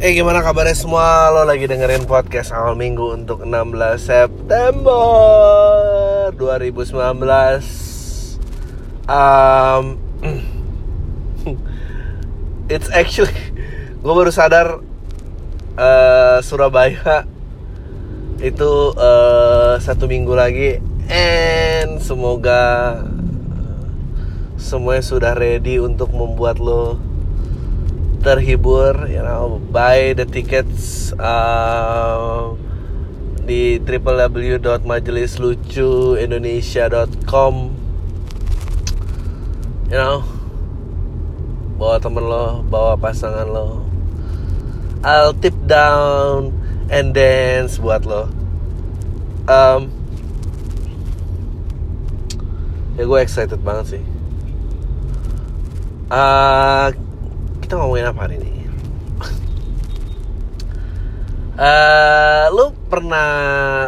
Eh gimana kabarnya semua? Lo lagi dengerin podcast awal minggu untuk 16 September 2019 um, It's actually Gue baru sadar uh, Surabaya Itu uh, satu minggu lagi And semoga Semuanya sudah ready untuk membuat lo terhibur you know buy the tickets uh, di www.majelislucuindonesia.com you know bawa temen lo bawa pasangan lo. I'll tip down and dance buat lo. Um, ya gue excited banget sih. Uh, kita ngomongin apa hari ini? uh, lu pernah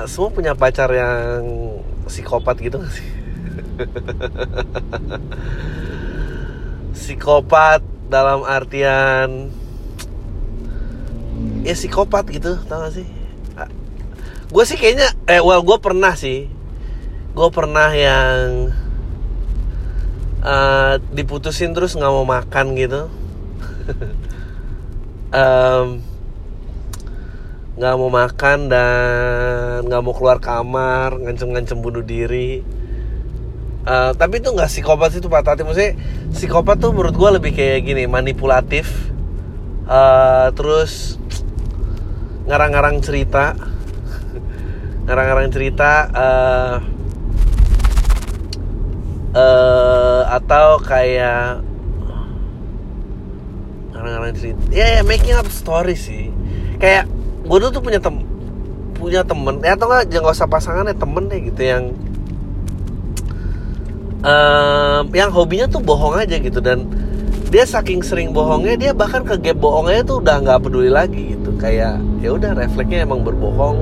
semua punya pacar yang psikopat gitu gak sih? psikopat dalam artian ya psikopat gitu tau gak sih? Gue sih kayaknya eh well gue pernah sih gue pernah yang uh, diputusin terus nggak mau makan gitu nggak um, mau makan dan nggak mau keluar kamar ngancem-ngancem bunuh diri. Uh, tapi itu nggak psikopat sih itu patah hati. Maksudnya psikopat tuh menurut gue lebih kayak gini manipulatif. Uh, terus ngarang-ngarang cerita. Ngarang-ngarang cerita uh, uh, atau kayak ngarang-ngarang cerita. Ya ya making up story sih. Kayak gue tuh tuh punya tem punya temen. Ya atau nggak jangan usah pasangan ya temen deh gitu yang um, yang hobinya tuh bohong aja gitu. Dan dia saking sering bohongnya dia bahkan ke gap bohongnya tuh udah nggak peduli lagi gitu. Kayak ya udah refleksnya emang berbohong.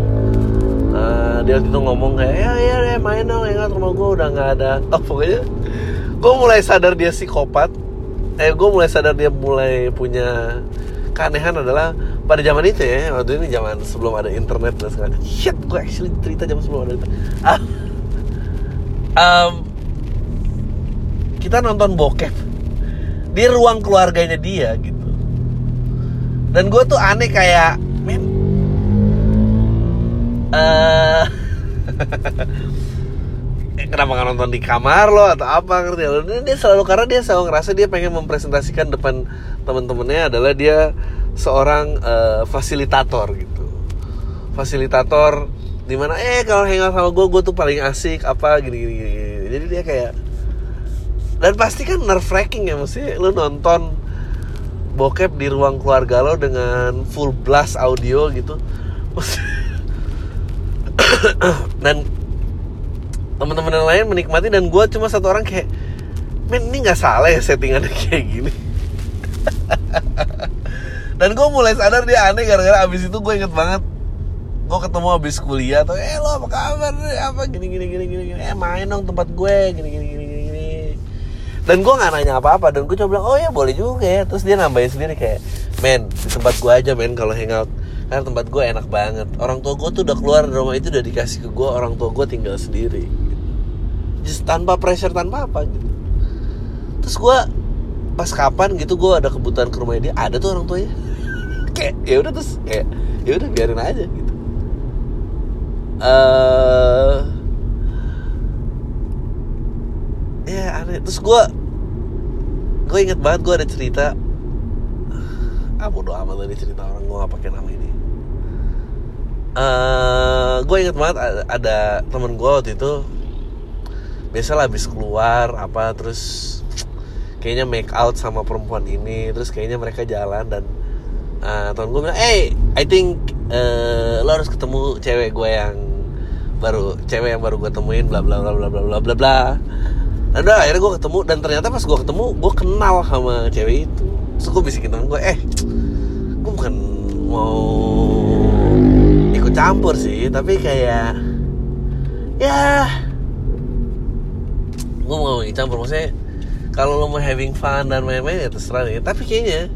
Uh, dia itu ngomong kayak ya ya, ya main dong ingat rumah gue udah nggak ada. Oh pokoknya gue mulai sadar dia psikopat eh gue mulai sadar dia mulai punya keanehan adalah pada zaman itu ya waktu ini zaman sebelum ada internet dan segala shit gue actually cerita zaman sebelum ada internet. Ah, um, kita nonton bokep di ruang keluarganya dia gitu. Dan gue tuh aneh kayak men uh, kenapa nggak nonton di kamar lo atau apa ngerti lo dia selalu karena dia selalu ngerasa dia pengen mempresentasikan depan temen-temennya adalah dia seorang uh, fasilitator gitu. Fasilitator di mana eh kalau hangout sama gue gue tuh paling asik apa gini gini, gini. jadi dia kayak dan pasti kan nerve wracking ya mesti lo nonton bokep di ruang keluarga lo dengan full blast audio gitu. Dan teman-teman yang lain menikmati dan gue cuma satu orang kayak men ini nggak salah ya settingannya kayak gini. Dan gue mulai sadar dia aneh gara-gara abis itu gue inget banget gue ketemu abis kuliah tuh eh lo apa kabar apa gini gini gini gini gini. Eh main dong tempat gue gini gini gini gini gini. Dan gue nggak nanya apa apa dan gue coba bilang oh ya boleh juga ya. Terus dia nambahin sendiri kayak men di tempat gue aja men kalau hangout. Karena tempat gue enak banget. Orang tua gue tuh udah keluar dari rumah itu udah dikasih ke gue orang tua gue tinggal sendiri just tanpa pressure tanpa apa gitu. Terus gue pas kapan gitu gue ada kebutuhan ke rumah dia ada tuh orang tuanya. Kayak ya udah terus kayak ya udah biarin aja gitu. Uh, ya aneh. Terus gue gue inget banget gue ada cerita. Ah bodo amat tadi cerita orang gue gak pakai nama ini. Uh, gue inget banget ada, ada temen gue waktu itu biasa lah habis keluar apa terus kayaknya make out sama perempuan ini terus kayaknya mereka jalan dan uh, temen gue bilang hey I think uh, lo harus ketemu cewek gue yang baru cewek yang baru gue temuin bla bla bla bla bla bla bla bla. Dan udah akhirnya gue ketemu dan ternyata pas gue ketemu gue kenal sama cewek itu. Terus gue bisikin temen gue eh gue bukan mau ikut campur sih tapi kayak ya gue mau ikut campur maksudnya kalau lo mau having fun dan main-main ya terserah ya tapi kayaknya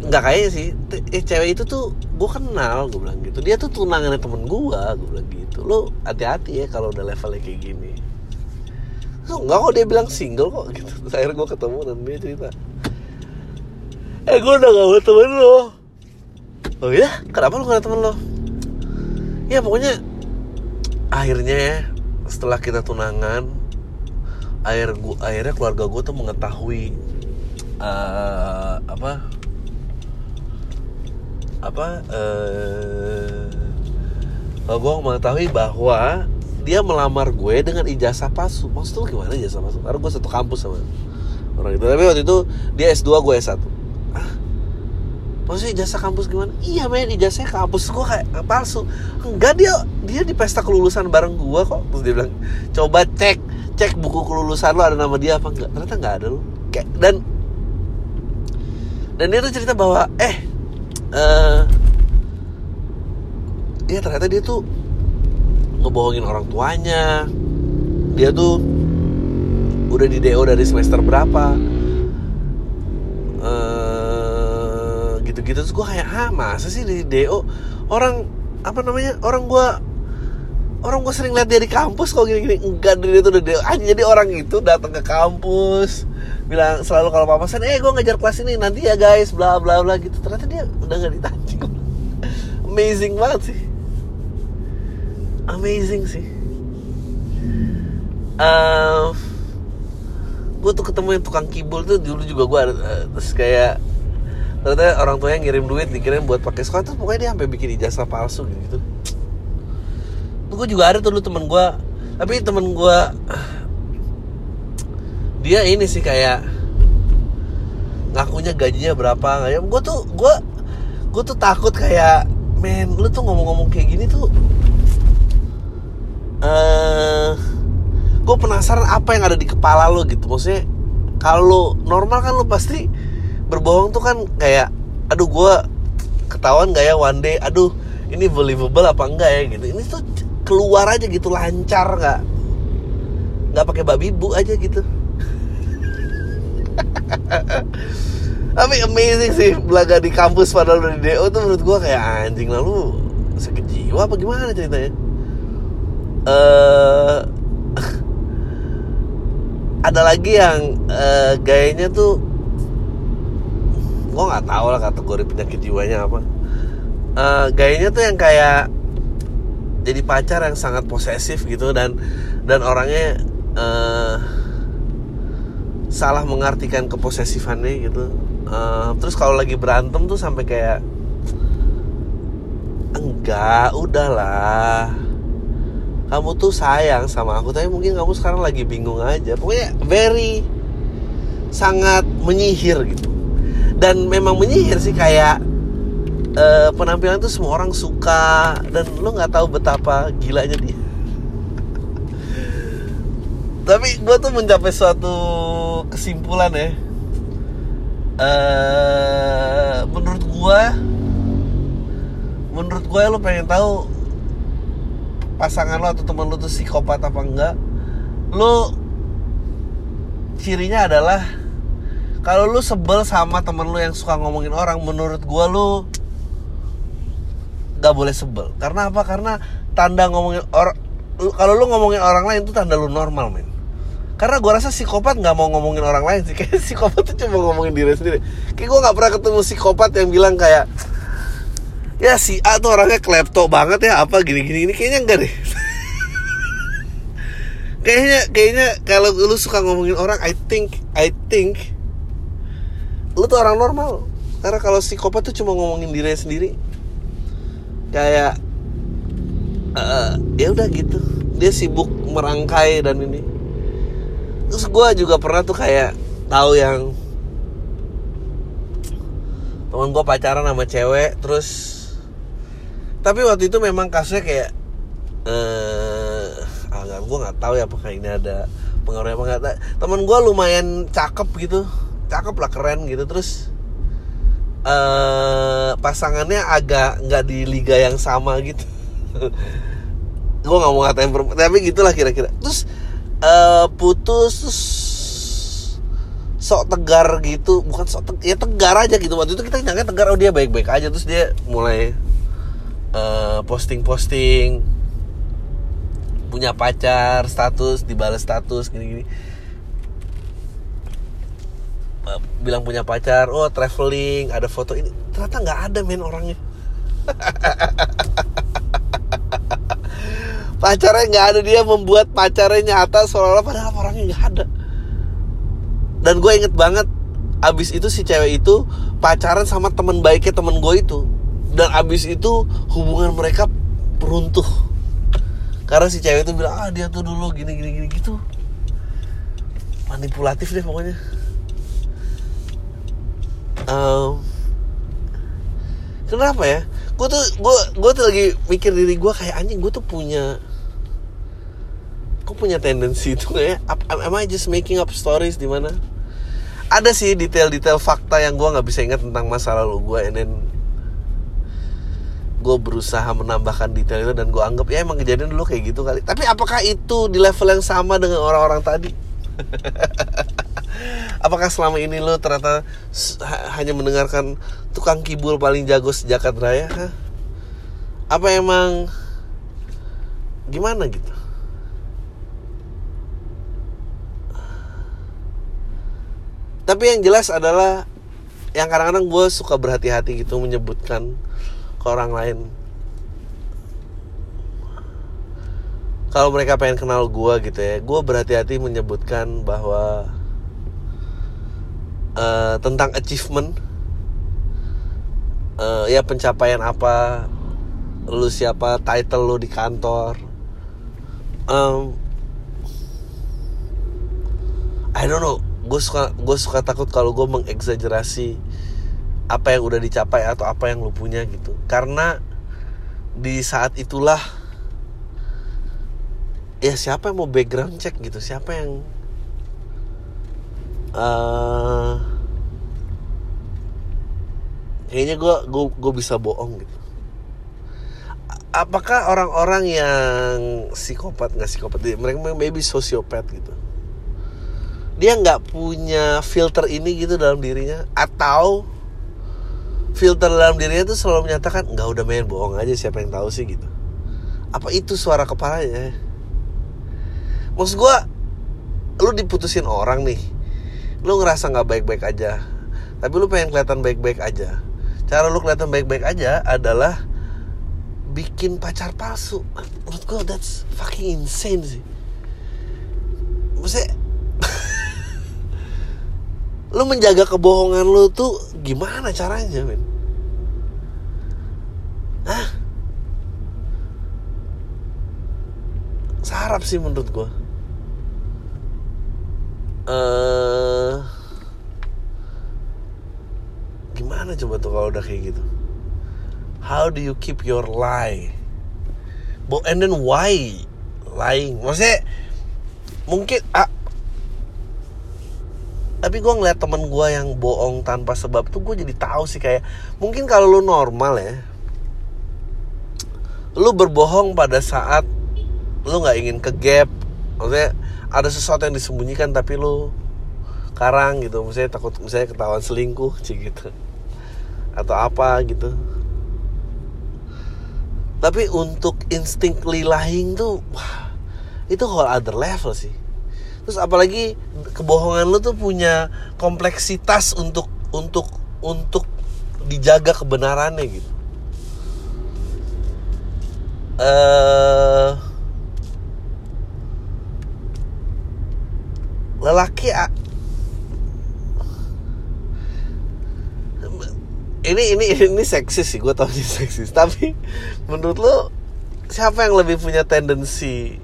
nggak kayaknya sih. Eh, cewek itu tuh gue kenal gue bilang gitu. Dia tuh tunangannya temen gue gue bilang gitu. Lo hati-hati ya kalau udah levelnya kayak gini. So, nggak kok dia bilang single kok gitu. Terus akhirnya gue ketemu dan dia cerita. Eh gue udah gak mau temen lo oh ya kenapa lo gak ada temen lo ya pokoknya akhirnya ya setelah kita tunangan akhir gua akhirnya keluarga gue tuh mengetahui eh, apa? Apa eh kalau gue mengetahui bahwa dia melamar gue dengan ijazah palsu. Maksud lu gimana ijazah palsu? Karena gue satu kampus sama orang itu. Tapi waktu itu dia S2 gue S1 ah maksudnya ijazah kampus gimana? Iya men ijazahnya kampus gue kayak palsu. Enggak dia dia di pesta kelulusan bareng gue kok. Terus dia bilang coba cek cek buku kelulusan lo ada nama dia apa enggak. Ternyata nggak ada lo kayak dan dan dia tuh cerita bahwa eh eh dia ternyata dia tuh ngebohongin orang tuanya. Dia tuh udah di DO dari semester berapa gitu-gitu. Terus gue kayak ah masa sih di DO orang apa namanya orang gue orang gue sering lihat dia di kampus kok gini-gini. Enggak dia tuh udah DO aja jadi orang itu datang ke kampus bilang selalu kalau papasan eh gue ngejar kelas ini nanti ya guys bla bla bla gitu. Ternyata dia udah nggak ditanya. Amazing banget sih. Amazing sih. Uh, gue tuh ketemu yang tukang kibul tuh dulu juga gue eh, terus kayak ternyata orang tuanya ngirim duit dikirim buat pakai sekolah. Tuh pokoknya dia sampai bikin ijazah palsu gitu. Tuh gue juga ada tuh dulu temen gue tapi temen gue dia ini sih kayak ngakunya gajinya berapa ya. Gue tuh gue gue tuh takut kayak men lu tuh ngomong-ngomong kayak gini tuh eh gue penasaran apa yang ada di kepala lo gitu. Maksudnya kalau normal kan lo pasti berbohong tuh kan kayak aduh gue ketahuan gak ya one day? Aduh ini believable apa enggak ya? Gitu. Ini tuh keluar aja gitu lancar nggak nggak pakai babi bu aja gitu. Tapi amazing sih belaga di kampus padahal udah di DO tuh menurut gue kayak anjing lalu sakit jiwa apa gimana ceritanya? Eh ada lagi yang eh, gayanya tuh gue nggak tahu lah kategori penyakit jiwanya apa. Eh, gayanya tuh yang kayak jadi pacar yang sangat posesif gitu dan dan orangnya eh, salah mengartikan keposesifannya gitu. Eh, terus kalau lagi berantem tuh sampai kayak enggak udahlah. Kamu tuh sayang sama aku tapi mungkin kamu sekarang lagi bingung aja. Pokoknya very sangat menyihir gitu dan memang menyihir sih kayak eh, penampilan tuh semua orang suka. Dan lo nggak tahu betapa gilanya dia. Tapi gue tuh mencapai suatu kesimpulan ya. Eh menurut gue menurut gue lo pengen tahu pasangan lo atau teman lo tuh psikopat apa enggak. Lo cirinya adalah kalau lu sebel sama temen lu yang suka ngomongin orang menurut gua lu gak boleh sebel. Karena apa? Karena tanda ngomongin orang kalau lu ngomongin orang lain itu tanda lu normal men. Karena gua rasa psikopat nggak mau ngomongin orang lain sih. Kayak psikopat tuh cuma ngomongin diri sendiri. Kayak gua nggak pernah ketemu psikopat yang bilang kayak ya si A tuh orangnya klepto banget ya apa gini gini. Ini kayaknya enggak deh. Kayaknya kayaknya kalau lu suka ngomongin orang I think I think lu tuh orang normal. Karena kalau psikopat tuh cuma ngomongin diri sendiri. Kayak eh, ya udah gitu. Dia sibuk merangkai dan ini. Terus gue juga pernah tuh kayak tahu yang teman gue pacaran sama cewek terus tapi waktu itu memang kasusnya kayak eh agak gue nggak tahu ya apakah ini ada pengaruhnya apa nggak. Teman gue lumayan cakep gitu cakep lah keren gitu. Terus eh pasangannya agak nggak di liga yang sama gitu. Gue nggak mau ngatain tapi gitulah kira-kira. Terus eh putus terus sok tegar gitu. Bukan sok te ya tegar aja gitu. Waktu itu kita nyangka tegar oh dia baik-baik aja. Terus dia mulai uh, posting-posting punya pacar status dibalas status gini-gini. uh, bilang punya pacar oh traveling ada foto ini. Ternyata nggak ada men orangnya. Pacarnya nggak ada dia membuat pacarnya nyata seolah-olah padahal orangnya nggak ada. Dan gue inget banget abis itu si cewek itu pacaran sama teman baiknya temen gue itu. Dan abis itu hubungan mereka runtuh. Karena si cewek itu bilang ah dia tuh dulu gini gini gini gitu. Manipulatif deh pokoknya um, kenapa ya? Gue tuh gue gue tuh lagi mikir diri gue kayak anjing gue tuh punya gue punya tendensi itu ya? Am I just making up stories di mana? Ada sih detail-detail fakta yang gue nggak bisa ingat tentang masa lalu gue and then gue berusaha menambahkan detail itu dan gue anggap ya emang kejadian dulu kayak gitu kali. Tapi apakah itu di level yang sama dengan orang-orang tadi apakah selama ini lo ternyata hanya mendengarkan tukang kibul paling jago sejakat raya Hah? apa emang gimana gitu tapi yang jelas adalah yang kadang-kadang gue suka berhati-hati gitu menyebutkan ke orang lain kalau mereka pengen kenal gue gitu ya gue berhati-hati menyebutkan bahwa uh, tentang achievement. Uh, ya pencapaian apa lu siapa title lu di kantor. Um, I don't know. Gue suka gue suka takut kalau gue mengeksagerasi apa yang udah dicapai atau apa yang lu punya gitu. Karena di saat itulah ya siapa yang mau background check gitu. Siapa yang uh, kayaknya gue gue bisa bohong gitu. Apakah orang-orang yang psikopat nggak psikopat mereka maybe sosiopat gitu. Dia nggak punya filter ini gitu dalam dirinya atau filter dalam dirinya tuh selalu menyatakan nggak udah main bohong aja siapa yang tahu sih gitu. Apa itu suara kepalanya? Maksud gue lu diputusin orang nih lu ngerasa nggak baik-baik aja. Tapi lu pengen kelihatan baik-baik aja. Cara lu kelihatan baik-baik aja adalah bikin pacar palsu. Menurut gue that's fucking insane sih. Maksudnya lu menjaga kebohongan lu tuh gimana caranya men? Hah? sarap sih menurut gue uh, gimana coba tuh kalau udah kayak gitu? How do you keep your lie? And then why lying? Maksudnya mungkin ah, tapi gue ngeliat temen gue yang bohong tanpa sebab tuh gue jadi tahu sih kayak mungkin kalau lu normal ya lu berbohong pada saat lu nggak ingin ke gap. Maksudnya ada sesuatu yang disembunyikan tapi lu karang gitu. Misalnya takut misalnya ketahuan selingkuh sih gitu atau apa gitu. Tapi untuk insting lying tuh wah, itu whole other level sih. Terus apalagi kebohongan lu tuh punya kompleksitas untuk untuk untuk dijaga kebenarannya gitu. Uh, lelaki ini ini ini seksis sih gue tau ini seksis. Tapi menurut lo siapa yang lebih punya tendensi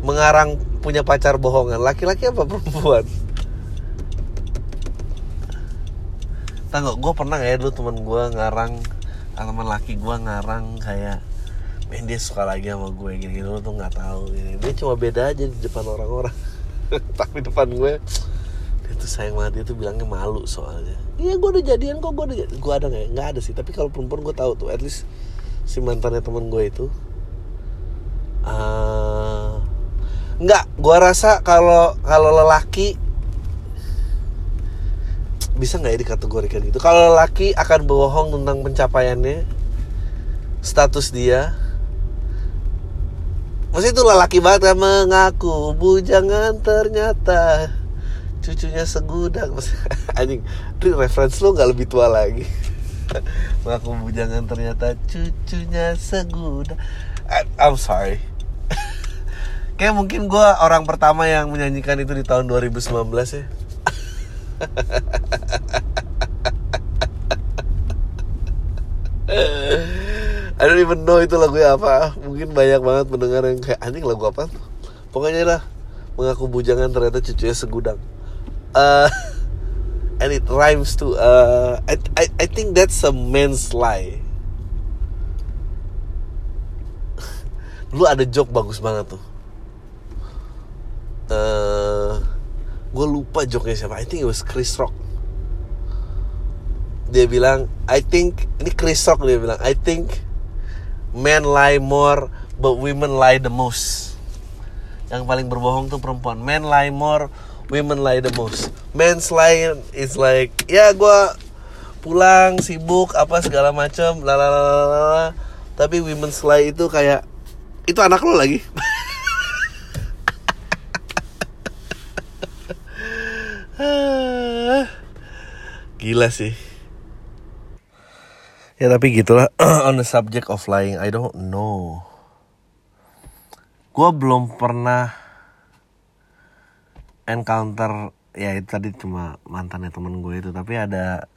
mengarang punya pacar bohongan? Laki-laki apa perempuan? Tahu gue pernah ya dulu temen gue ngarang teman laki gue ngarang kayak men dia suka lagi sama gue gini, gini lo tuh nggak tahu gini. dia cuma beda aja di depan orang-orang. Tapi depan gue dia tuh sayang banget dia tuh bilangnya malu soalnya. Iya gue udah jadian kok gue udah gue ada nggak? Nggak ada sih tapi kalau perempuan gue tahu tuh at least si mantannya temen gue itu uh, Enggak, gua rasa kalau kalau lelaki bisa nggak ya dikategorikan gitu? Kalau laki akan bohong tentang pencapaiannya status dia. Maksudnya itu lelaki banget kan mengaku bujangan ternyata cucunya segudang. Anjing itu reference lo nggak lebih tua lagi. Mengaku bujangan ternyata cucunya segudang. I'm sorry. Kayak mungkin gue orang pertama yang menyanyikan itu di tahun 2019 ya. I don't even know itu lagu apa. Mungkin banyak banget mendengar yang kayak anjing lagu apa tuh? Pokoknya lah Mengaku bujangan ternyata cucunya segudang uh, And it rhymes to uh, I, I, I think that's a man's lie. Lu ada joke bagus banget tuh. Uh, Gue lupa joke-nya siapa. I think it was Chris Rock. Dia bilang I think Ini Chris Rock dia bilang I think men lie more but women lie the most. Yang paling berbohong tuh perempuan. Men lie more women lie the most. Men's lie is like ya gue pulang sibuk apa segala macam lalala tapi women's lie itu kayak itu anak lo lagi. Gila sih. Ya tapi gitulah on the subject of lying I don't know. Gue belum pernah encounter ya itu tadi cuma mantannya temen gue itu tapi ada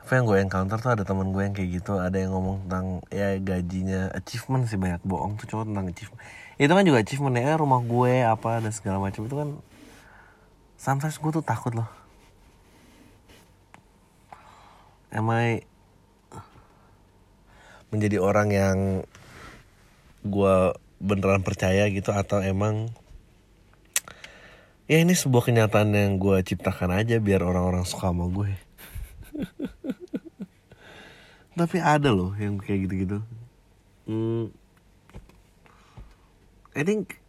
apa yang gue encounter tuh ada temen gue yang kayak gitu ada yang ngomong tentang ya gajinya achievement sih banyak bohong tuh cowok tentang achievement. Itu kan juga achievement ya rumah gue apa dan segala macam itu kan sometimes gue tuh takut loh. Am I menjadi orang yang gue beneran percaya gitu atau emang ya ini sebuah kenyataan yang gue ciptakan aja biar orang-orang suka sama gue. Tapi ada loh yang kayak gitu-gitu. Hmm, I think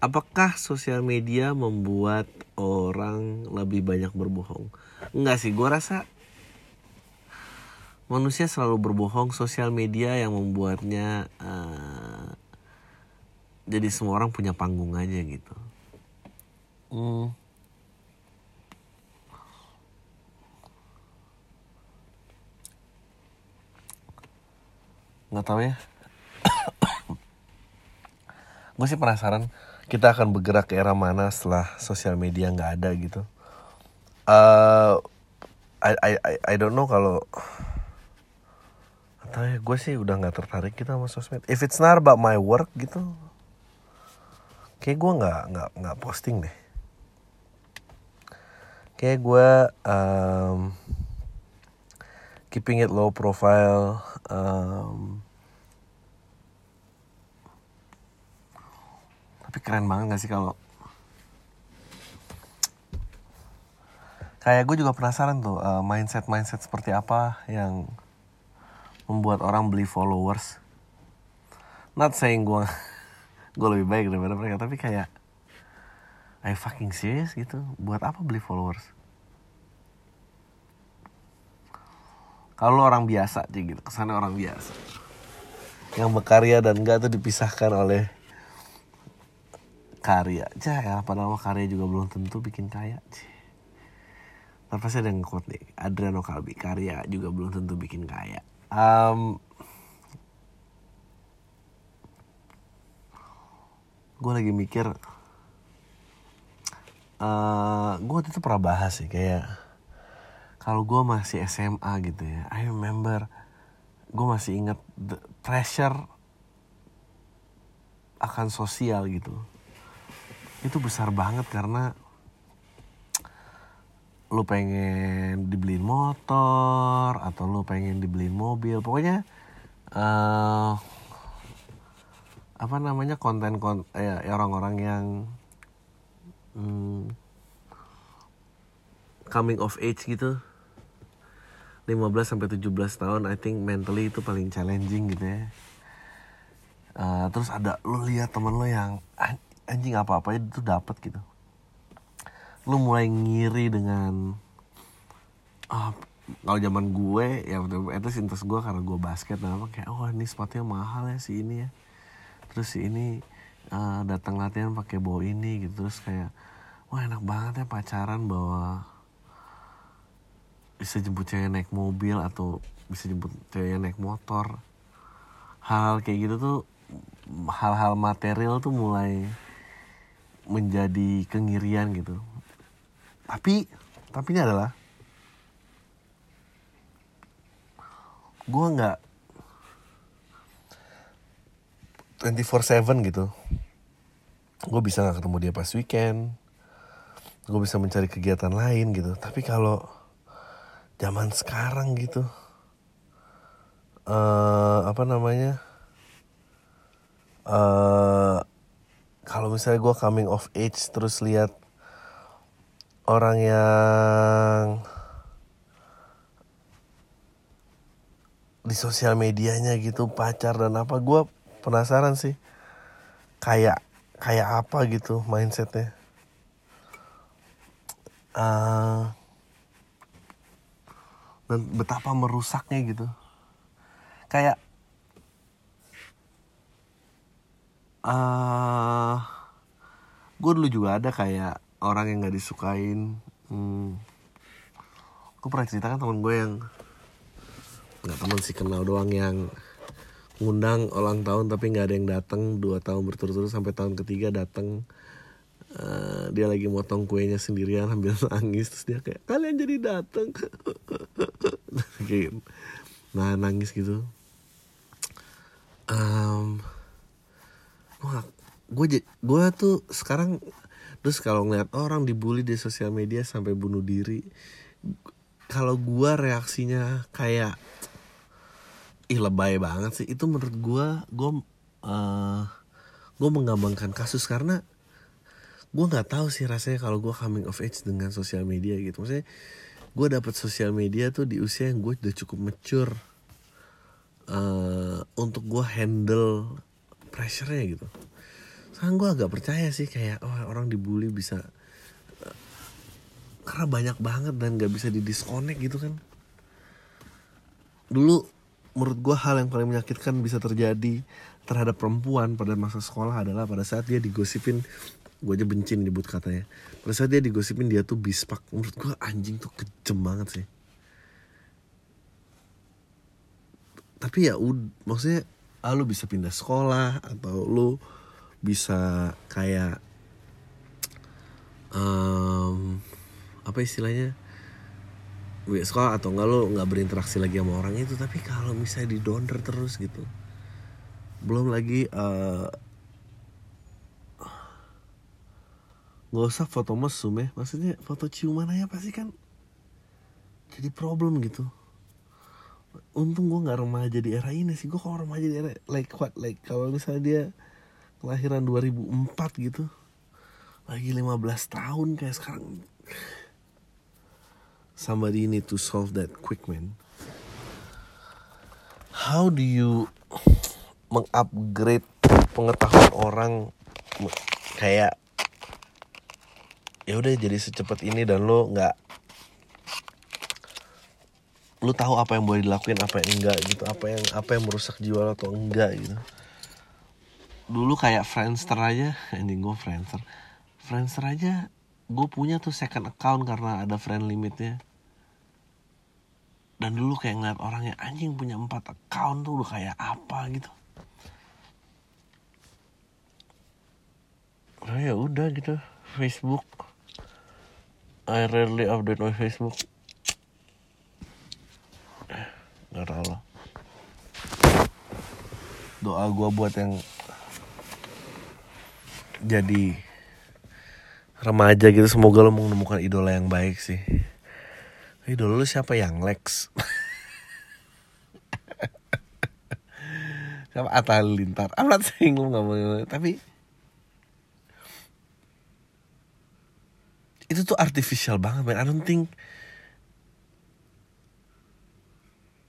apakah sosial media membuat orang lebih banyak berbohong? Enggak sih gue rasa manusia selalu berbohong. Sosial media yang membuatnya uh, jadi semua orang punya panggung aja gitu. Hmm. nggak tahu ya. Gue sih penasaran kita akan bergerak ke era mana setelah sosial media nggak ada gitu. Uh, I I I don't know kalau tahu ya gue sih udah nggak tertarik gitu sama sosmed. If it's not about my work gitu kayak gue nggak nggak nggak posting deh. Kayak gue um, keeping it low profile um, tapi keren banget gak sih kalau kayak gue juga penasaran tuh uh, mindset mindset seperti apa yang membuat orang beli followers. Not saying gue gue lebih baik daripada mereka. Tapi kayak I fucking serious? gitu. Buat apa beli followers? Kalau orang biasa sih gitu. Kesannya orang biasa. Yang berkarya dan enggak tuh dipisahkan oleh karya. Cah ya padahal karya juga belum tentu bikin kaya sih tapi pasti ada yang nih. Adriano Kalbi karya juga belum tentu bikin kaya. Um, gue lagi mikir uh, gue waktu itu pernah bahas sih kayak kalau gue masih SMA gitu ya I remember gue masih ingat the pressure akan sosial gitu. Itu besar banget karena lu pengen dibeliin motor atau lu pengen dibeliin mobil pokoknya uh, apa namanya konten konten eh, orang-orang yang hmm, coming of age gitu. 15 sampai 17 tahun I think mentally itu paling challenging gitu ya. Uh, terus ada lu lihat temen lo yang anjing apa apa itu dapat gitu. Lu mulai ngiri dengan ah kalau zaman gue ya itu interest gue karena gue basket dan apa kayak oh ini sepatunya mahal ya si ini ya terus si ini uh, datang latihan pakai bawa ini gitu. Terus kayak wah enak banget ya pacaran bawa bisa jemput cewek naik mobil atau bisa jemput cewek naik motor. Hal kayak gitu tuh hal-hal material tuh mulai menjadi kengirian gitu. Tapi tapi ini adalah gue nggak 24/7 gitu. Gue bisa nggak ketemu dia pas weekend. Gue bisa mencari kegiatan lain gitu. Tapi kalau zaman sekarang gitu uh, apa namanya uh, kalau misalnya gue coming of age terus lihat orang yang di sosial medianya gitu pacar dan apa gue penasaran sih. Kayak kayak apa gitu mindsetnya? Uh, dan betapa merusaknya gitu. Kayak uh, ah, gue dulu juga ada kayak orang yang nggak disukain. Hmm, gue pernah ceritakan temen gue yang nggak teman sih kenal doang yang ngundang ulang tahun tapi nggak ada yang datang dua tahun berturut-turut sampai tahun ketiga datang uh, dia lagi motong kuenya sendirian sambil nangis terus dia kayak kalian jadi datang nah nangis gitu. Um, gue gue tuh sekarang terus kalau ngeliat orang dibully di sosial media sampai bunuh diri kalau gue reaksinya kayak ih lebay banget sih. Itu menurut gue gue uh, gue menggambarkan kasus karena gue nggak tahu sih rasanya kalau gue coming of age dengan sosial media gitu. Maksudnya gue dapet sosial media tuh di usia yang gue udah cukup mature uh, untuk gue handle pressure-nya gitu. Sekarang gue agak percaya sih kayak oh, orang dibully bisa karena banyak banget dan gak bisa di disconnect gitu kan. Dulu menurut gue hal yang paling menyakitkan bisa terjadi terhadap perempuan pada masa sekolah adalah pada saat dia digosipin gue aja benci nyebut katanya. Pada saat dia digosipin dia tuh bispak. Menurut gue anjing tuh kejem banget sih. Tapi ya ud maksudnya ah, lu bisa pindah sekolah atau lu bisa kayak um, apa istilahnya sekolah atau enggak lo nggak berinteraksi lagi sama orang itu tapi kalau misalnya di donder terus gitu belum lagi uh, usah foto mesum ya maksudnya foto ciuman aja pasti kan jadi problem gitu. Untung gue nggak remaja di era ini sih gue kalau remaja di era like what like kalau misalnya dia kelahiran 2004 gitu lagi 15 tahun kayak sekarang somebody need to solve that quick man. How do you mengupgrade pengetahuan orang? Kayak ya udah jadi secepat ini dan lo nggak lu tahu apa yang boleh dilakuin apa yang enggak gitu apa yang apa yang merusak jiwa lo atau enggak gitu. Dulu kayak Friendster aja anjing gue Friendster. Friendster aja gue punya tuh second account karena ada friend limitnya. Dan dulu kayak ngeliat orangnya anjing punya empat account tuh udah kayak apa gitu. Oh ya udah gitu. Facebook. I rarely update my Facebook. Nggak tahu lah. Doa gue buat yang jadi remaja gitu semoga lo menemukan idola yang baik sih. Idola lo siapa? Yang Lex. Siapa? Atta Lintar I'm not saying lo gak mau tapi itu tuh artificial banget man. I don't think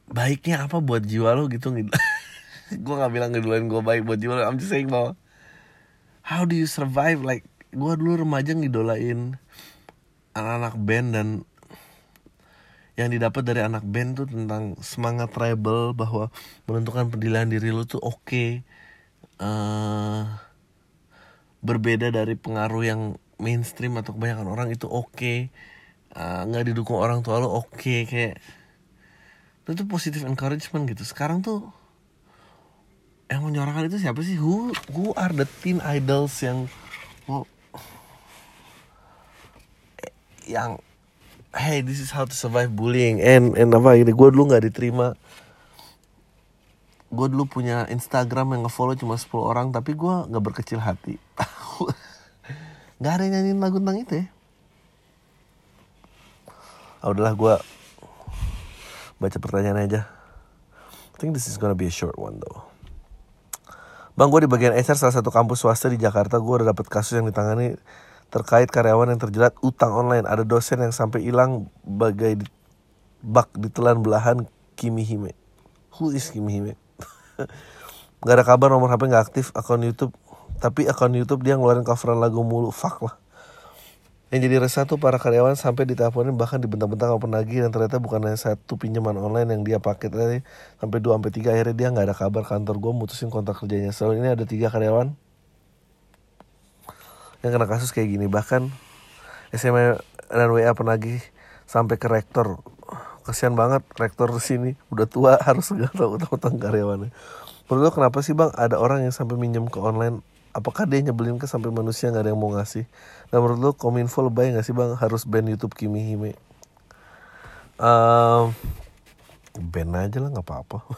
baiknya apa buat jiwa lo gitu gue gak bilang ngedulain gue baik buat jiwa lo. I'm just saying bahwa how do you survive like gue dulu remaja ngidolain anak-anak band dan yang didapat dari anak band tuh tentang semangat rebel bahwa menentukan pendirian diri lo tuh oke okay. uh, berbeda dari pengaruh yang mainstream atau kebanyakan orang itu oke okay. uh, nggak didukung orang tua lo oke okay. kayak itu positif encouragement gitu sekarang tuh yang menyuarakan itu siapa sih who who are the teen idols yang oh, yang hey this is how to survive bullying. And and apa ini gue dulu nggak diterima. Gue dulu punya Instagram yang ngefollow cuma 10 orang tapi gue nggak berkecil hati. Nggak ada yang lagu tentang itu ya. Oh, udahlah gue baca pertanyaan aja. I think this is gonna be a short one though. Bang, gue di bagian HR salah satu kampus swasta di Jakarta, gue udah dapet kasus yang ditangani terkait karyawan yang terjerat utang online. Ada dosen yang sampai hilang bagai di, bak ditelan belahan Kimi Hime. Who is Kimi Hime? gak ada kabar nomor HP gak aktif akun YouTube. Tapi akun YouTube dia ngeluarin coveran lagu mulu. Fuck lah. Yang jadi resah tuh para karyawan sampai diteleponin bahkan dibentak-bentak sama penagih dan ternyata bukan hanya satu pinjaman online yang dia pakai tadi sampai dua sampai tiga akhirnya dia nggak ada kabar kantor gue mutusin kontrak kerjanya. Selalu ini ada tiga karyawan yang kena kasus kayak gini bahkan SMA dan WA penagih sampai ke rektor kasihan banget rektor sini udah tua harus segala utang-utang karyawannya menurut lo kenapa sih bang ada orang yang sampai minjem ke online apakah dia nyebelin ke sampai manusia nggak ada yang mau ngasih Nah menurut lo kominfo lebay gak sih bang harus ban YouTube Kimi Hime? Um, ban aja lah nggak apa-apa.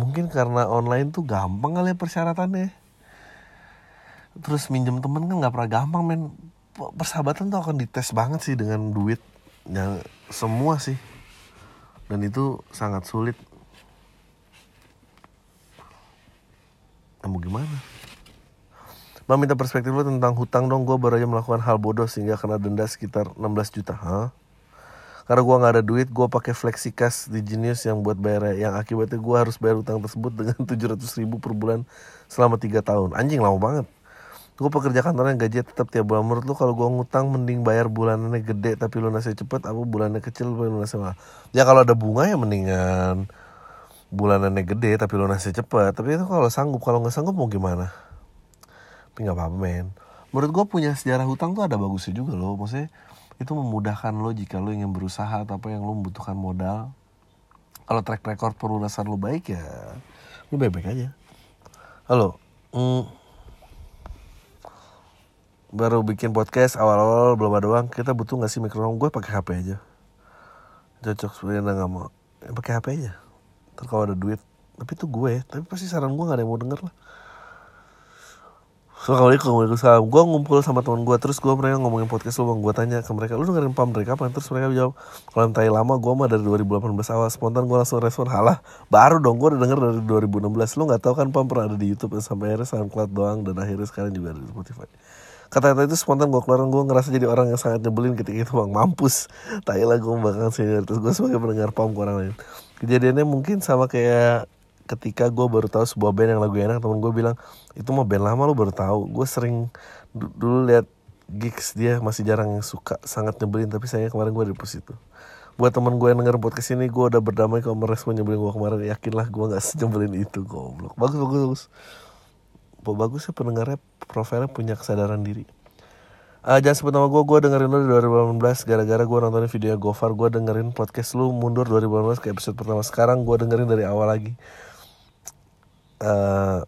Mungkin karena online tuh gampang kali ya persyaratannya. Terus minjem temen kan nggak pernah gampang men. Persahabatan tuh akan dites banget sih dengan duit. Yang semua sih. Dan itu sangat sulit. Nah, mau gimana? Bang minta perspektif lo tentang hutang dong Gue baru aja melakukan hal bodoh sehingga kena denda sekitar 16 juta Hah? Karena gue gak ada duit Gue pakai flexikas di Genius yang buat bayar Yang akibatnya gue harus bayar hutang tersebut Dengan 700 ribu per bulan Selama 3 tahun Anjing lama banget Gue pekerja kantor yang gaji tetap tiap bulan. Menurut lo kalau gue ngutang mending bayar bulanannya gede Tapi lunasnya cepet Apa bulannya kecil tapi lunasnya mahal? Ya kalau ada bunga ya mendingan Bulanannya gede tapi lunasnya cepet. Tapi itu kalau sanggup Kalau nggak sanggup mau gimana? Tapi nggak apa-apa men. Menurut gue punya sejarah hutang tuh ada bagusnya juga loh. Maksudnya itu memudahkan lo jika lo ingin berusaha atau apa yang lo membutuhkan modal. Kalau track record pelunasan lo baik ya lo baik-baik aja. Halo mm, baru bikin podcast awal-awal belum ada uang kita butuh nggak sih mikrofon? Gue pakai HP aja. Cocok sebenarnya nggak mau. Ya, pakai HP aja. Terus kalau ada duit. Tapi itu gue tapi pasti saran gue nggak ada yang mau denger lah. Assalamualaikum Waalaikumsalam. Gue ngumpul sama teman gue Terus gue mereka ngomongin podcast lu Bang gue tanya ke mereka Lu dengerin PAM dari kapan? Terus mereka jawab Kalau yang lama gue mah dari 2018 awal. Spontan gue langsung respon Halah baru dong. Gue udah denger dari 2016 Lu gak tahu kan PAM pernah ada di Youtube Sampai akhirnya SoundCloud doang Dan akhirnya sekarang juga ada di Spotify Kata-kata itu spontan gue keluaran Gue ngerasa jadi orang yang sangat nyebelin ketika itu Bang Mampus. Tai lah gue bakal senioritas Gue sebagai pendengar PAM ke orang lain. Kejadiannya mungkin sama kayak ketika gue baru tahu sebuah band yang lagu enak temen gue bilang itu mah band lama lo baru tahu. Gue sering dulu lihat gigs dia masih jarang yang suka sangat nyebelin. Tapi sayangnya kemarin gue di pos itu. Buat temen gue yang denger podcast ini gue udah berdamai kalau merespon nyebelin gue kemarin. Yakinlah gue nggak senyebelin itu goblok. Bagus bagus bagus bagus ya pendengarnya profilnya punya kesadaran diri. Uh, jangan sebut nama gue, gue dengerin lu di 2018 Gara-gara gue nontonin video Gofar Gue dengerin podcast lu mundur 2018 ke episode pertama. Sekarang gue dengerin dari awal lagi. Uh,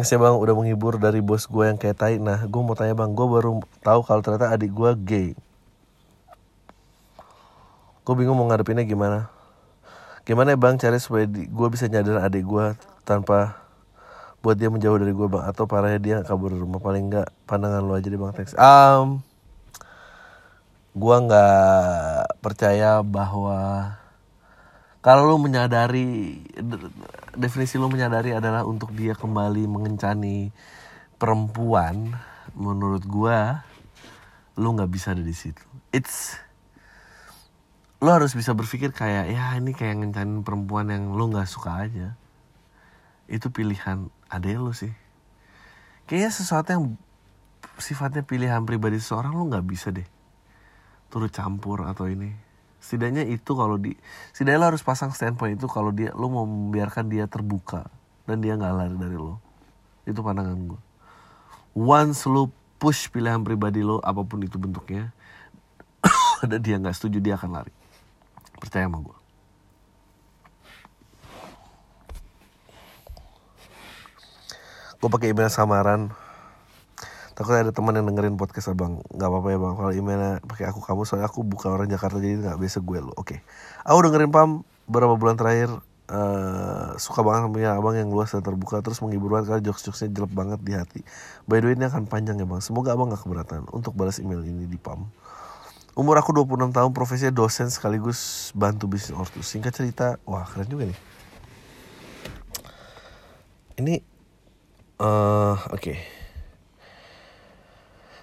saya bang udah menghibur dari bos gue yang kayak tai. Nah gue mau tanya bang gue baru tahu kalau ternyata adik gue gay. Gue bingung mau ngadepinnya gimana. Gimana ya bang cari supaya gue bisa nyadar adik gue tanpa buat dia menjauh dari gue bang. Atau parahnya dia kabur dari rumah. Paling enggak pandangan lo aja deh bang teks. Um, gue nggak percaya bahwa kalau lu menyadari definisi lu menyadari adalah untuk dia kembali mengencani perempuan menurut gua lu nggak bisa ada di situ. It's lu harus bisa berpikir kayak ya ini kayak ngencanin perempuan yang lu nggak suka aja. Itu pilihan ade lu sih. Kayaknya sesuatu yang sifatnya pilihan pribadi seseorang lo nggak bisa deh turut campur atau ini. Setidaknya itu kalau di setidaknya lo harus pasang standpoint itu kalau dia lo mau membiarkan dia terbuka dan dia nggak lari dari lo itu pandangan gue once lo push pilihan pribadi lo apa pun itu bentuknya dan dia nggak setuju dia akan lari. Percaya sama gue gue pakai email samaran. Takutnya ada teman yang dengerin podcast abang nggak apa-apa ya bang. Kalau emailnya pakai aku kamu soalnya aku bukan orang Jakarta jadi nggak biasa gue lo. Oke. Okay. aku dengerin pam beberapa bulan terakhir uh, suka banget punya abang yang luas dan terbuka terus menghibur banget karena jokes-jokesnya jelek banget di hati. By the way ini akan panjang ya bang. Semoga abang gak keberatan untuk balas email ini di pam. Umur aku 26 tahun profesinya dosen sekaligus bantu bisnis ortu. Singkat cerita wah keren juga nih. Ini uh, oke okay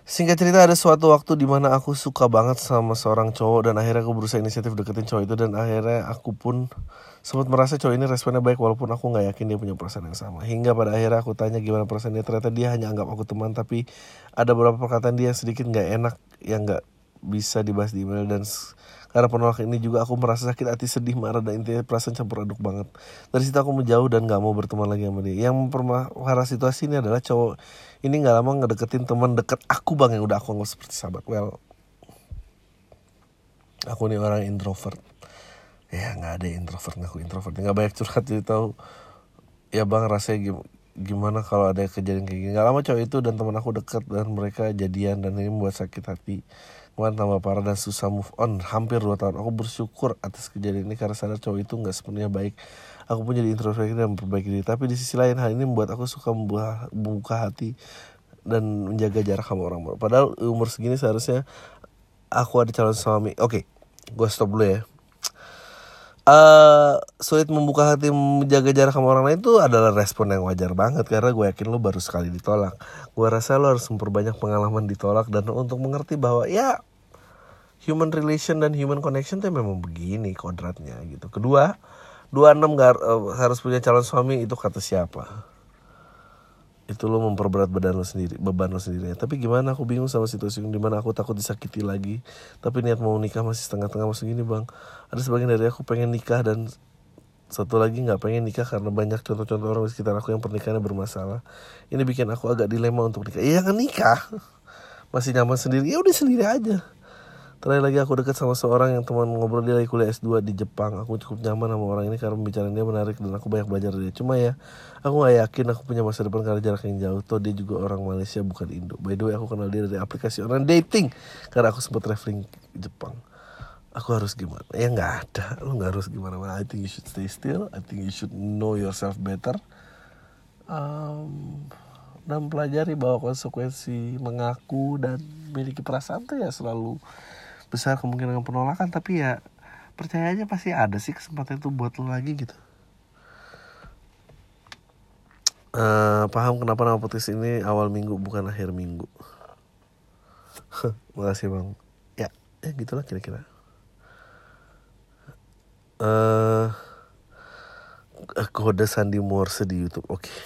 Singkat cerita ada suatu waktu di mana aku suka banget sama seorang cowok dan akhirnya aku berusaha inisiatif deketin cowok itu dan akhirnya aku pun sempat merasa cowok ini responnya baik walaupun aku nggak yakin dia punya perasaan yang sama. Hingga pada akhirnya aku tanya gimana perasaan dia ternyata dia hanya anggap aku teman tapi ada beberapa perkataan dia sedikit nggak enak yang nggak bisa dibahas di email dan karena penolakan ini juga aku merasa sakit hati, sedih, marah dan intinya perasaan campur aduk banget. Dari situ aku menjauh dan gak mau berteman lagi sama dia. Yang memperparah situasi ini adalah cowok ini gak lama ngedeketin teman deket aku bang yang udah aku anggap seperti sahabat. Well, aku nih orang introvert. Ya nggak ada introvert ngaku introvert. Nggak banyak curhat jadi tahu. Ya bang rasanya gimana kalau ada kejadian kayak gini. Gak lama cowok itu dan teman aku deket dan mereka jadian dan ini membuat sakit hati Kemarin tambah parah dan susah move on hampir 2 tahun. Aku bersyukur atas kejadian ini karena sadar cowok itu nggak sepenuhnya baik. Aku pun jadi introspeksi dan memperbaiki diri. Tapi di sisi lain hal ini membuat aku suka membuka, hati dan menjaga jarak sama orang. Padahal umur segini seharusnya aku ada calon suami. Oke, okay, gue stop dulu ya. Uh, sulit membuka hati menjaga jarak sama orang lain itu adalah respon yang wajar banget karena gue yakin lo baru sekali ditolak. Gue rasa lo harus memperbanyak pengalaman ditolak dan untuk mengerti bahwa ya human relation dan human connection tuh memang begini kodratnya gitu. Kedua, 26 gak, uh, harus punya calon suami itu kata siapa? Itu lo memperberat badan lo sendiri beban lo sendiri. Tapi gimana aku bingung sama situasi di mana aku takut disakiti lagi. Tapi niat mau nikah masih setengah-tengah masih gini bang. Ada sebagian dari aku pengen nikah dan satu lagi nggak pengen nikah karena banyak contoh-contoh orang di sekitar aku yang pernikahannya bermasalah. Ini bikin aku agak dilema untuk nikah. Iya kan nikah. Masih nyaman sendiri. Ya udah sendiri aja Terakhir lagi aku dekat sama seorang yang teman ngobrol dia lagi kuliah S2 di Jepang. Aku cukup nyaman sama orang ini karena pembicaraan dia menarik dan aku banyak belajar dari dia. Cuma ya, aku gak yakin aku punya masa depan karena jarak yang jauh. Toh dia juga orang Malaysia bukan Indo. By the way, aku kenal dia dari aplikasi orang dating karena aku sempat traveling ke Jepang. Aku harus gimana? Ya nggak ada. Lu nggak harus gimana mana. I think you should stay still. I think you should know yourself better. Um, dan pelajari bahwa konsekuensi mengaku dan memiliki perasaan tuh ya selalu besar kemungkinan penolakan tapi ya percaya aja pasti ada sih kesempatan itu buat lo lagi gitu uh, paham kenapa nama podcast ini awal minggu bukan akhir minggu makasih bang ya ya gitulah kira-kira uh, kode Sandi Morse di YouTube oke okay.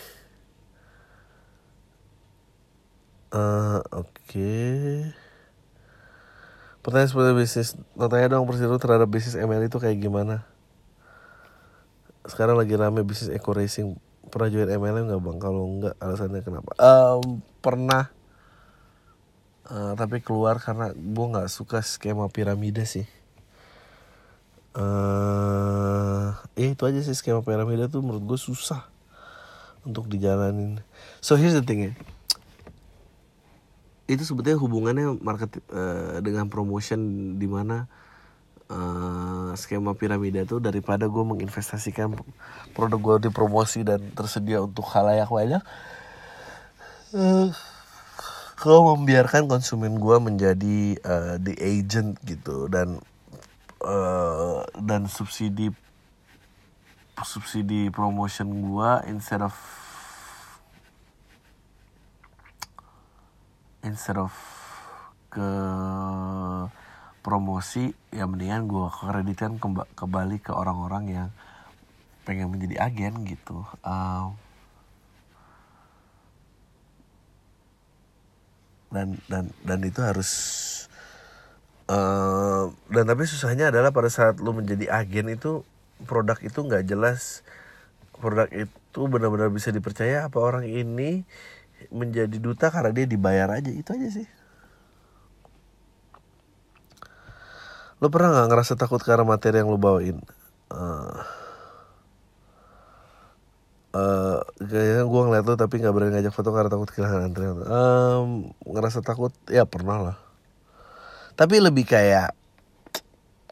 uh, oke okay. Pertanyaan seperti bisnis. Tanya dong Persiru terhadap bisnis ML itu kayak gimana. Sekarang lagi rame bisnis eco racing. Pernah join MLM gak bang? Kalau enggak alasannya kenapa? Um, pernah. Uh, Tapi keluar karena gue gak suka skema piramida sih. Uh, Ya itu aja sih skema piramida tuh menurut gue susah Untuk dijalanin. So here's the thing ya itu sebetulnya hubungannya market uh, dengan promotion di mana uh, skema piramida itu daripada gue menginvestasikan produk gue di promosi dan tersedia untuk halayak banyak uh, membiarkan konsumen gue menjadi uh, the agent gitu dan uh, dan subsidi subsidi promotion gue instead of instead of ke promosi ya mendingan gue kreditkan kembali ke orang-orang yang pengen menjadi agen gitu. Um, dan dan dan itu harus uh, dan tapi susahnya adalah pada saat lu menjadi agen itu produk itu nggak jelas. Produk itu benar-benar bisa dipercaya apa orang ini menjadi duta karena dia dibayar aja itu aja sih. Lo pernah nggak ngerasa takut karena materi yang lo bawain? Uh, uh, kayaknya gue ngeliat lo tapi nggak berani ngajak foto karena takut kehilangan antrian. Um, ngerasa takut? Ya pernah lah. Tapi lebih kayak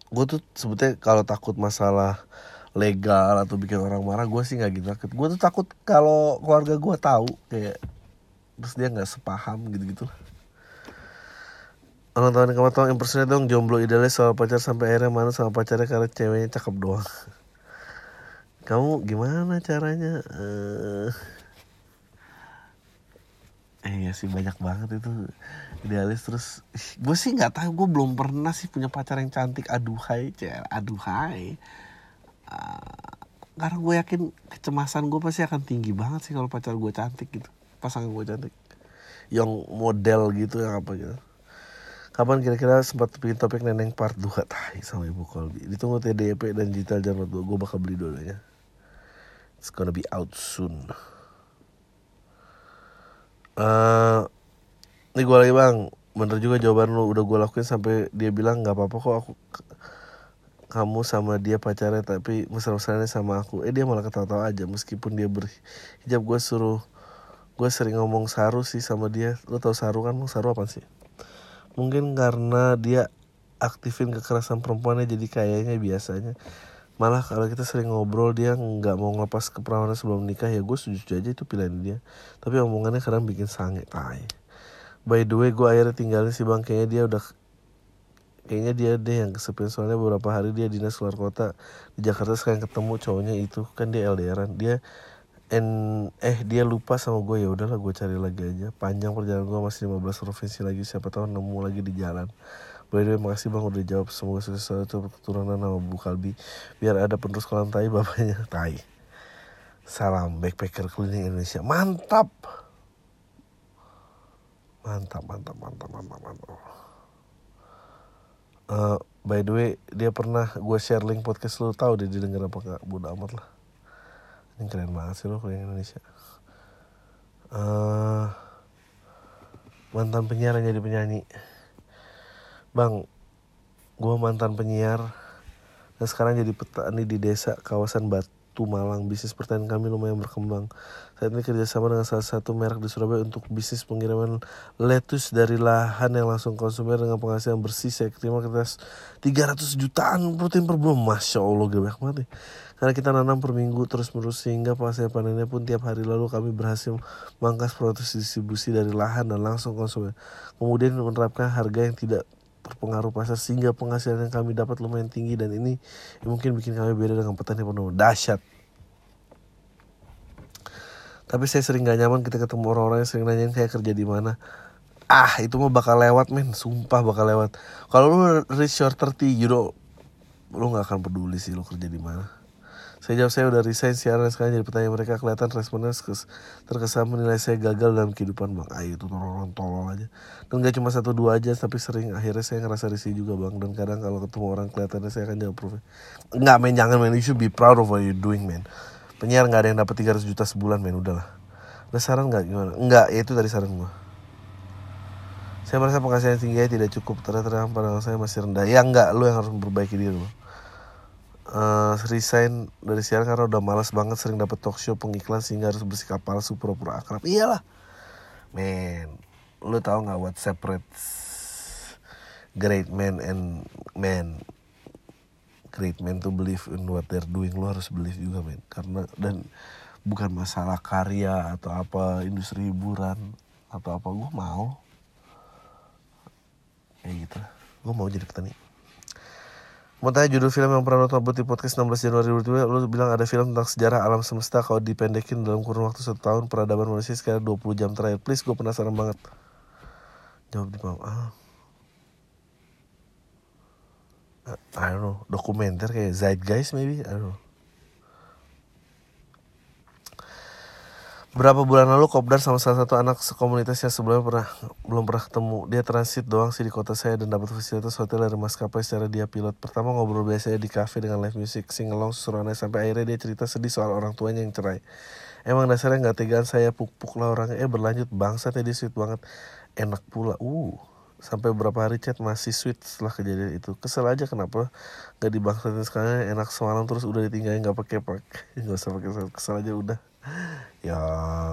gue tuh sebetulnya kalau takut masalah legal atau bikin orang marah gue sih nggak gitu takut. Gue tuh takut kalau keluarga gue tahu kayak terus dia nggak sepaham gitu gitu Orang tahun kamu tau impersonate dong jomblo idealis soal pacar sampai akhirnya mana sama pacarnya karena ceweknya cakep doang. Kamu gimana caranya? Uh... Eh ya sih banyak banget itu idealis. Terus gue sih nggak tahu gue belum pernah sih punya pacar yang cantik. Aduhai cer aduhai. Uh, karena gue yakin kecemasan gue pasti akan tinggi banget sih kalau pacar gue cantik gitu pasangan gue cantik. Yang model gitu yang apa gitu. Kapan kira-kira sempat bikin topik neneng part 2 tahi sama ibu Kolbi. Ditunggu TDP dan digital jangan gue bakal beli dulunya it's gonna be out soon. Uh, ini gue lagi bang. Bener juga jawaban lu. Udah gue lakuin sampai dia bilang nggak apa-apa kok aku kamu sama dia pacarnya tapi mesra-mesranya sama aku. Eh dia malah ketawa-tawa aja. Meskipun dia berhijab gue suruh gue sering ngomong saru sih sama dia. Lo tau saru kan? Saru apa sih? Mungkin karena dia aktifin kekerasan perempuannya jadi kayaknya biasanya. Malah kalau kita sering ngobrol dia nggak mau ngelepas keperawanan sebelum nikah ya gue setuju aja itu pilihan dia. Tapi omongannya kadang bikin sange tai. By the way gue akhirnya tinggalin si bang. Kayaknya dia udah kayaknya dia deh yang kesepian. Soalnya beberapa hari dia dinas keluar kota. Di Jakarta sekarang ketemu cowoknya itu. Kan dia LDRan. Dia and eh dia lupa sama gue ya udahlah gue cari lagi aja. Panjang perjalanan gue masih 15 provinsi lagi siapa tahu nemu lagi di jalan. By the way, makasih bang udah jawab. Semoga sukses selalu keturunan nama Bu Kalbi. Biar ada penerus kolam tai bapaknya. Tai. Salam backpacker keliling Indonesia. Mantap! Mantap, mantap, mantap, mantap, mantap. Uh, By the way, dia pernah gue share link podcast lu. Tahu dia didengar apa gak Bodo amat lah ini keren banget sih lo keliling Indonesia. Uh, mantan penyiar jadi penyanyi. Bang gue mantan penyiar dan sekarang jadi petani di desa kawasan Batu Malang. Bisnis pertanian kami lumayan berkembang. Saat ini kerjasama dengan salah satu merek di Surabaya untuk bisnis pengiriman lettuce dari lahan yang langsung konsumen dengan penghasilan bersih saya terima kertas 300 jutaan protein per bulan. Masya allah gede banget nih. Karena kita nanam per minggu terus menerus sehingga hasil panennya pun tiap hari lalu kami berhasil mangkas proses distribusi dari lahan dan langsung konsumen. Kemudian menerapkan harga yang tidak terpengaruh pasar sehingga penghasilan yang kami dapat lumayan tinggi dan ini ya mungkin bikin kami beda dengan petani penuh dahsyat. Tapi saya sering gak nyaman kita ketemu orang-orang yang sering nanyain kayak kerja di mana. Ah itu mah bakal lewat men. Sumpah bakal lewat. Kalau lu reach your 30 you know lu gak akan peduli sih lu kerja di mana saya jawab saya udah resign siaran sekarang jadi pertanyaan mereka kelihatan responnya terkesan menilai saya gagal dalam kehidupan. Bang ayo itu orang tolol aja. Dan gak cuma satu dua aja tapi sering akhirnya saya ngerasa risih juga bang. Dan kadang kalau ketemu orang kelihatannya saya akan jawab proof nggak men jangan men. You should be proud of what you doing men. Penyiar nggak ada yang dapat 300 juta sebulan men. Udahlah. Ada saran nggak? Gimana? Nggak ya itu tadi saran gua. Saya merasa penghasilan tinggi tidak cukup. Ternyata pada saya masih rendah. Ya enggak lu yang harus memperbaiki diri lu uh, resign dari siaran karena udah malas banget sering dapet talk show pengiklan sehingga harus bersikap palsu pura-pura akrab. Iyalah. Men lu tau nggak what separates great man and man great man to believe in what they're doing. Lu harus believe juga men. Karena dan bukan masalah karya atau apa industri hiburan atau apa. Gue mau. Kayak gitu. Gue mau jadi petani Mau tanya judul film yang pernah nonton di podcast 16 Januari 2022 Lu bilang ada film tentang sejarah alam semesta Kalau dipendekin dalam kurun waktu satu tahun Peradaban manusia sekitar 20 jam terakhir. Please gue penasaran banget. Jawab di bawah. Ah. I don't know. Dokumenter kayak Zeitgeist maybe? I don't know Berapa bulan lalu Kopdar sama salah satu anak sekomunitas yang sebelumnya pernah belum pernah ketemu. Dia transit doang sih di kota saya dan dapat fasilitas hotel dari maskapai secara dia pilot. Pertama ngobrol biasa di cafe dengan live music, singelong susurannya sampai akhirnya dia cerita sedih soal orang tuanya yang cerai. Emang dasarnya nggak tegaan saya puk-puk lah orangnya. Eh berlanjut bangsa tadi sweet banget. Enak pula. Uh sampai beberapa hari chat masih sweet setelah kejadian itu kesel aja kenapa nggak dibangsatin sekarang enak semalam terus udah ditinggalin nggak pakai pakai nggak usah pakai kesel aja udah ya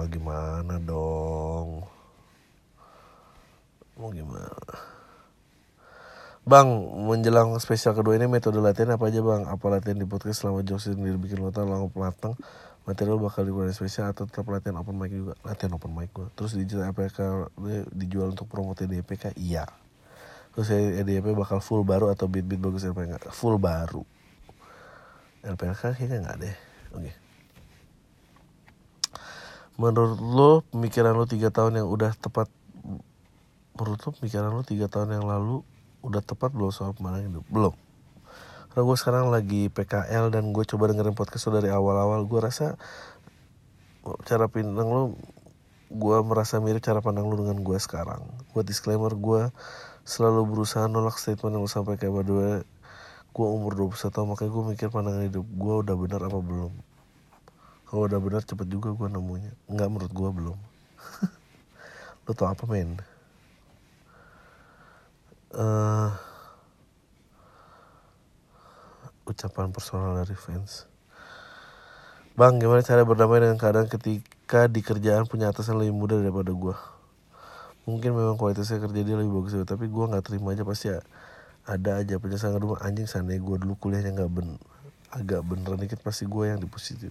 gimana dong mau gimana Bang, menjelang spesial kedua ini metode latihan apa aja bang? Apa latihan di podcast selama jokes sendiri bikin nota langsung pelatang Material bakal digunakan spesial atau tetap latihan open mic juga? Latihan open mic gue Terus dijual APK dijual untuk promote di EPK? Iya Terus EDP bakal full baru atau beat-beat bagus LPK? Full baru LPK kayaknya nggak deh Oke okay. Menurut lo pemikiran lo tiga tahun yang udah tepat Menurut lo pemikiran lo tiga tahun yang lalu udah tepat belum soal pemenang hidup? Belum. Karena gue sekarang lagi PKL dan gue coba dengerin podcast lo dari awal-awal. Gue rasa cara pandang lo, gue merasa mirip cara pandang lo dengan gue sekarang. Gue disclaimer, gue selalu berusaha nolak statement yang lo sampai kayak berdua. Gue umur 21 tahun, makanya gue mikir pandangan hidup gue udah benar apa belum. Kalau udah benar cepet juga gue nemunya. Enggak menurut gue belum. lo tau apa men? uh, ucapan personal dari fans. Bang, gimana cara berdamai dengan keadaan ketika di kerjaan punya atasan lebih muda daripada gue? Mungkin memang kualitasnya kerja dia lebih bagus, tapi gue nggak terima aja pasti ya, ada aja penjelasan rumah anjing sana gue dulu kuliahnya nggak ben agak beneran dikit pasti gue yang di positif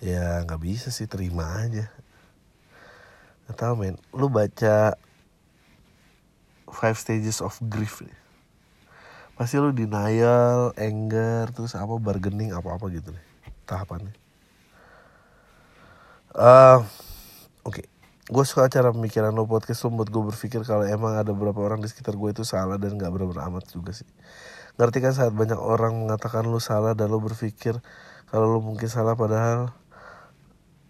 ya nggak bisa sih terima aja nggak tahu men lu baca five stages of grief nih. Pasti lu denial, anger, terus apa bargaining apa-apa gitu nih tahapannya. Uh, Oke, okay. gue suka cara pemikiran lo podcast lo buat gue berpikir kalau emang ada beberapa orang di sekitar gue itu salah dan gak benar-benar amat juga sih. Ngerti kan saat banyak orang mengatakan lo salah dan lo berpikir kalau lo mungkin salah padahal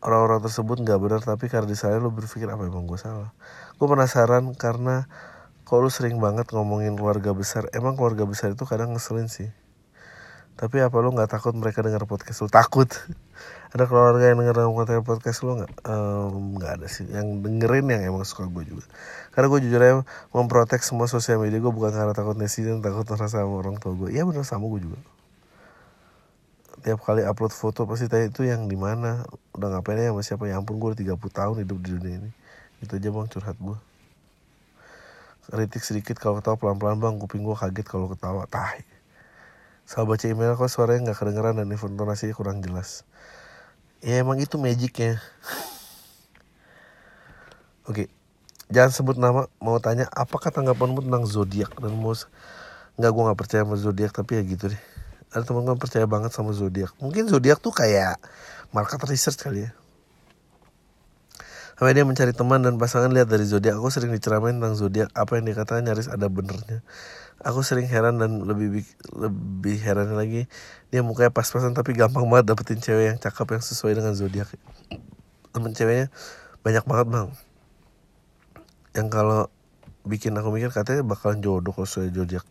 orang-orang tersebut nggak benar tapi karena di sana lo berpikir apa emang gue salah. Gue penasaran karena kok lu sering banget ngomongin keluarga besar. Emang keluarga besar itu kadang ngeselin sih. Tapi apa lu nggak takut mereka dengar podcast lu? Takut. Ada keluarga yang denger podcast lu nggak? Nggak um, ada sih. Yang dengerin yang emang suka gue juga. Karena gue jujur aja memprotek semua sosial media gue bukan karena takut netizen takut rasa sama orang tua gue iya bener sama gue juga tiap kali upload foto pasti tanya itu yang di mana? Udah ngapain ya sama siapa? Ya ampun gue udah 30 tahun hidup di dunia ini. Itu aja bang curhat gue kritik sedikit kalau ketawa pelan-pelan bang kuping gue kaget kalau ketawa tahi Salah baca email kok suaranya nggak kedengeran dan intonasinya kurang jelas. Ya emang itu magicnya. Oke jangan sebut nama mau tanya apakah tanggapanmu tentang zodiak? Dan mau nggak gue nggak percaya sama zodiak tapi ya gitu deh ada teman gue percaya banget sama zodiak mungkin zodiak tuh kayak market research kali ya Sampai dia mencari teman dan pasangan lihat dari zodiak. Aku sering diceramain tentang zodiak. Apa yang dikatakan nyaris ada benernya. Aku sering heran dan lebih lebih heran lagi dia mukanya pas-pasan tapi gampang banget dapetin cewek yang cakep yang sesuai dengan zodiak. Temen ceweknya banyak banget bang. Yang kalau bikin aku mikir katanya bakalan jodoh kalau sesuai zodiak.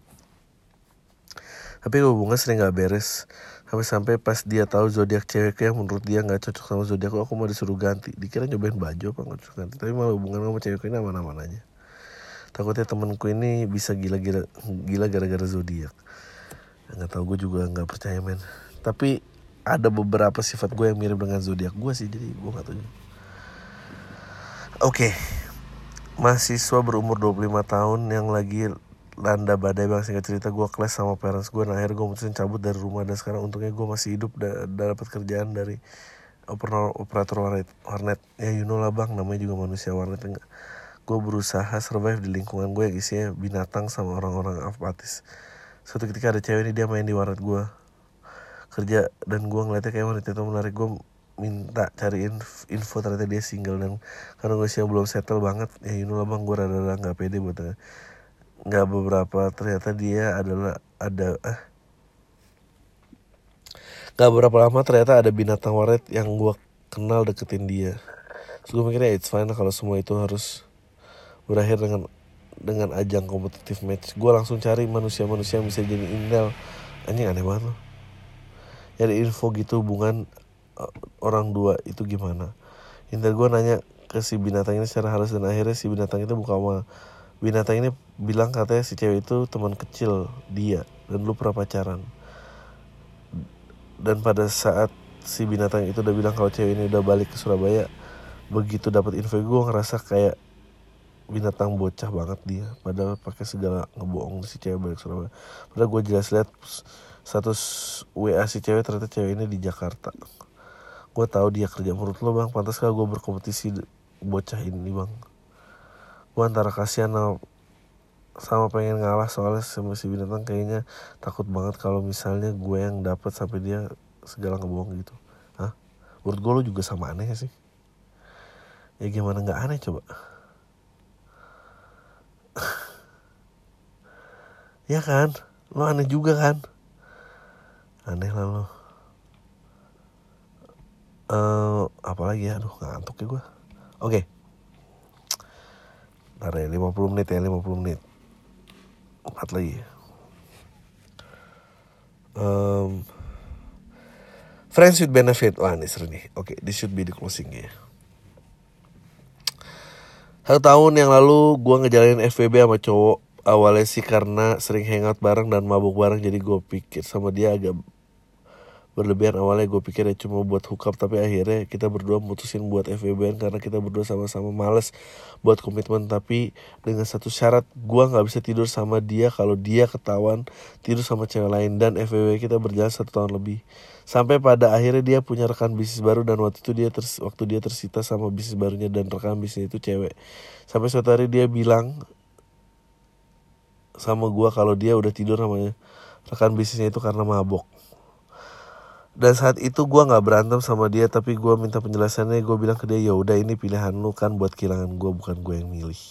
Tapi hubungan sering gak beres. Sampai-sampai pas dia tahu zodiak ceweknya yang menurut dia nggak cocok sama zodiak aku mau disuruh ganti. Dikira nyobain baju apa nggak cocok ganti. Tapi malah hubungan sama cewek ini aman-aman takutnya temanku ini bisa gila-gila gila gara-gara zodiak. Nggak tahu gue juga nggak percaya men. Tapi ada beberapa sifat gue yang mirip dengan zodiak gue sih jadi gue nggak tahu. Oke. Okay. mahasiswa berumur 25 tahun yang lagi landa badai bang singkat cerita gue kelas sama parents gue nah akhirnya gue mutusin cabut dari rumah. Dan sekarang untungnya gue masih hidup dan da dapat kerjaan dari operator operator warnet warnet. Ya you know lah bang. Namanya juga manusia warnet enggak? Gue berusaha survive di lingkungan gue yang isinya binatang sama orang-orang apatis. Suatu ketika ada cewek ini dia main di warnet gue kerja dan gue ngeliatnya kayak wanita itu menarik. Gue minta cariin info ternyata dia single. Dan karena gue sih belum settle banget ya you know lah bang. Gue rada-rada nggak pede buat nggak beberapa ternyata dia adalah ada eh. Nggak beberapa lama ternyata ada binatang waret yang gua kenal deketin dia. Terus gue mikirnya it's fine kalau semua itu harus berakhir dengan dengan ajang kompetitif match. Gue langsung cari manusia-manusia yang bisa jadi intel. Anjing aneh banget loh. Nyari info gitu hubungan uh, orang dua itu gimana? Intel gue nanya ke si binatang ini secara halus dan akhirnya si binatang itu buka sama binatang ini bilang katanya si cewek itu teman kecil dia dan lu pernah pacaran. Dan pada saat si binatang itu udah bilang kalau cewek ini udah balik ke Surabaya begitu dapat info gue ngerasa kayak binatang bocah banget dia. Padahal pakai segala ngebohong si cewek balik Surabaya. Padahal gue jelas lihat status WA si cewek ternyata cewek ini di Jakarta. Gue tahu dia kerja. Menurut lo bang pantas gue berkompetisi bocah ini bang gue antara kasihan sama, sama pengen ngalah soalnya sama si binatang kayaknya takut banget kalau misalnya gue yang dapat sampai dia segala ngebohong gitu. Hah? menurut gue lo juga sama aneh sih. Ya gimana nggak aneh coba? Ya kan? Lo aneh juga kan? Aneh lah lo uh, apalagi ya? Aduh ngantuk ya gue oke. okay. Ntar ya 50 menit ya 50 menit. Empat lagi. Um, Friends with benefit. Wah ini seru nih. Oke okay, this should be the closing ya. Satu tahun yang lalu gue ngejalanin FVB sama cowok. Awalnya sih karena sering hangout bareng dan mabuk bareng Jadi gue pikir sama dia agak berlebihan awalnya gue pikir ya cuma buat hookup tapi akhirnya kita berdua mutusin buat FWB karena kita berdua sama-sama males buat komitmen. Tapi dengan satu syarat gue nggak bisa tidur sama dia kalau dia ketahuan tidur sama cewek lain. Dan FWB kita berjalan satu tahun lebih. Sampai pada akhirnya dia punya rekan bisnis baru dan waktu itu dia ters waktu dia tersita sama bisnis barunya dan rekan bisnis itu cewek. Sampai suatu hari dia bilang sama gue kalau dia udah tidur sama rekan bisnisnya itu karena mabok dan saat itu gue nggak berantem sama dia tapi gue minta penjelasannya. Gue bilang ke dia ya udah ini pilihan lu kan buat kehilangan gue bukan gue yang milih.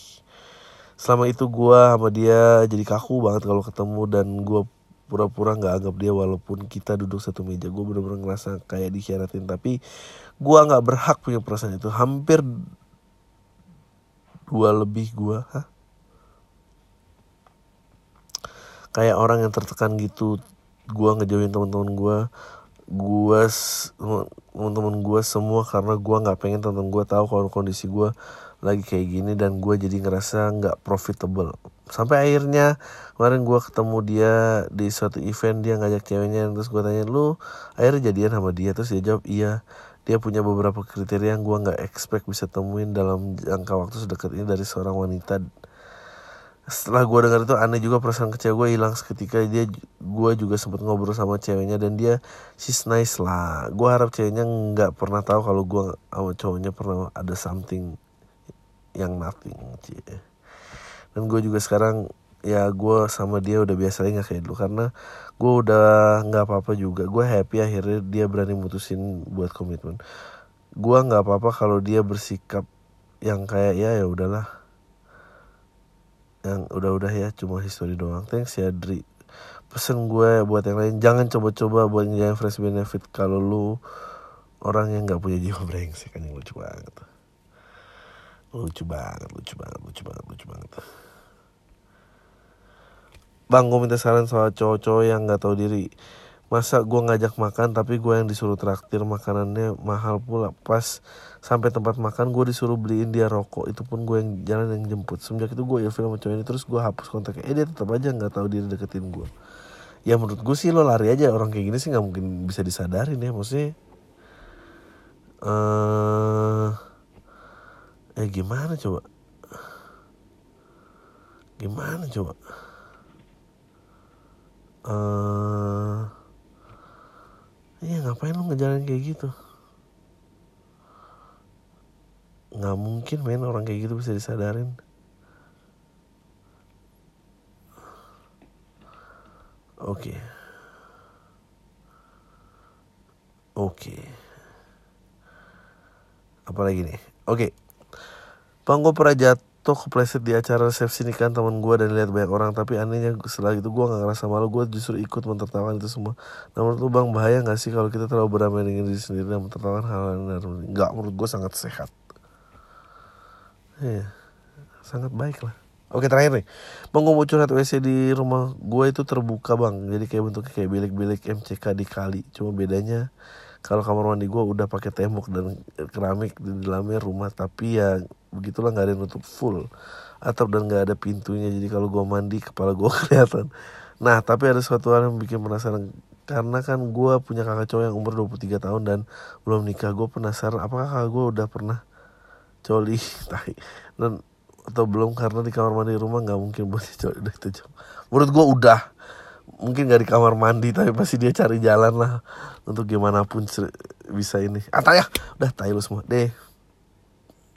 Selama itu gue sama dia jadi kaku banget kalau ketemu dan gue pura-pura nggak anggap dia walaupun kita duduk satu meja. Gue bener-bener ngerasa kayak dikhianatin tapi gue nggak berhak punya perasaan itu. Hampir dua lebih gue kayak orang yang tertekan gitu gue ngejauhin teman-teman gue gue teman-teman gue semua karena gue nggak pengen teman gue tahu kalau kondisi gue lagi kayak gini dan gue jadi ngerasa nggak profitable. Sampai akhirnya kemarin gue ketemu dia di suatu event dia ngajak ceweknya terus gue tanya lu akhirnya jadian sama dia? Terus dia jawab iya. Dia punya beberapa kriteria yang gue nggak expect bisa temuin dalam jangka waktu sedekat ini dari seorang wanita setelah gue dengar itu aneh juga perasaan kecewa gue hilang seketika dia gue juga sempat ngobrol sama ceweknya dan dia she's nice lah. Gue harap ceweknya nggak pernah tahu kalau gue sama cowoknya pernah ada something yang nothing cie. dan gue juga sekarang ya gue sama dia udah biasa nggak kayak dulu karena gue udah nggak apa-apa juga. Gue happy akhirnya dia berani mutusin buat komitmen. Gue nggak apa-apa kalau dia bersikap yang kayak ya ya udahlah yang udah-udah ya cuma history doang. Thanks ya Dri. Pesen gue buat yang lain. Jangan coba-coba buat ngejalan fresh benefit. Kalau lu orang yang nggak punya jiwa brengsek kan yang lucu banget. Lucu banget lucu banget lucu banget lucu banget. Bang gue minta saran soal cowok-cowok yang nggak tahu diri. Masa gue ngajak makan tapi gue yang disuruh traktir makanannya mahal pula. Pas sampai tempat makan gue disuruh beliin dia rokok. Itu pun gue yang jalan yang jemput. Semenjak itu gue ilfil sama cowok ini terus gue hapus kontaknya. Eh dia tetap aja nggak tahu diri deketin gue ya menurut gue sih lo lari aja. Orang kayak gini sih nggak mungkin bisa disadarin ya. Maksudnya eh uh, eh gimana coba? Gimana coba? Eh uh, Iya ngapain lu ngejalan kayak gitu nggak mungkin men orang kayak gitu bisa disadarin oke okay. oke okay. apa lagi nih oke okay. bang gue pernah jatuh kepleset di acara resepsi nikahan teman gue dan lihat banyak orang tapi anehnya setelah itu gue nggak ngerasa malu gue justru ikut mentertawakan itu semua nah menurut lu bang bahaya nggak sih kalau kita terlalu beramai dengan diri sendiri dan mentertawakan hal yang nggak menurut gue sangat sehat iya sangat baik lah. Oke terakhir nih. Mau curhat WC di rumah gue itu terbuka bang. Jadi kayak bentuknya kayak bilik-bilik MCK di kali. Cuma bedanya kalau kamar mandi gue udah pakai tembok dan keramik di dalamnya rumah Tapi ya begitulah nggak ada yang nutup full. Atap dan nggak ada pintunya Jadi kalau gue mandi kepala gue kelihatan. Nah tapi ada suatu hal yang bikin penasaran. Karena kan gue punya kakak cowok yang umur 23 tahun dan belum nikah Gue penasaran apakah kakak gue udah pernah coli dan atau belum karena di kamar mandi rumah nggak mungkin buat dia udah itu jam menurut gue udah. Mungkin nggak di kamar mandi tapi pasti dia cari jalan lah untuk gimana pun bisa ini. Ah ya. Udah tahu lu semua. Deh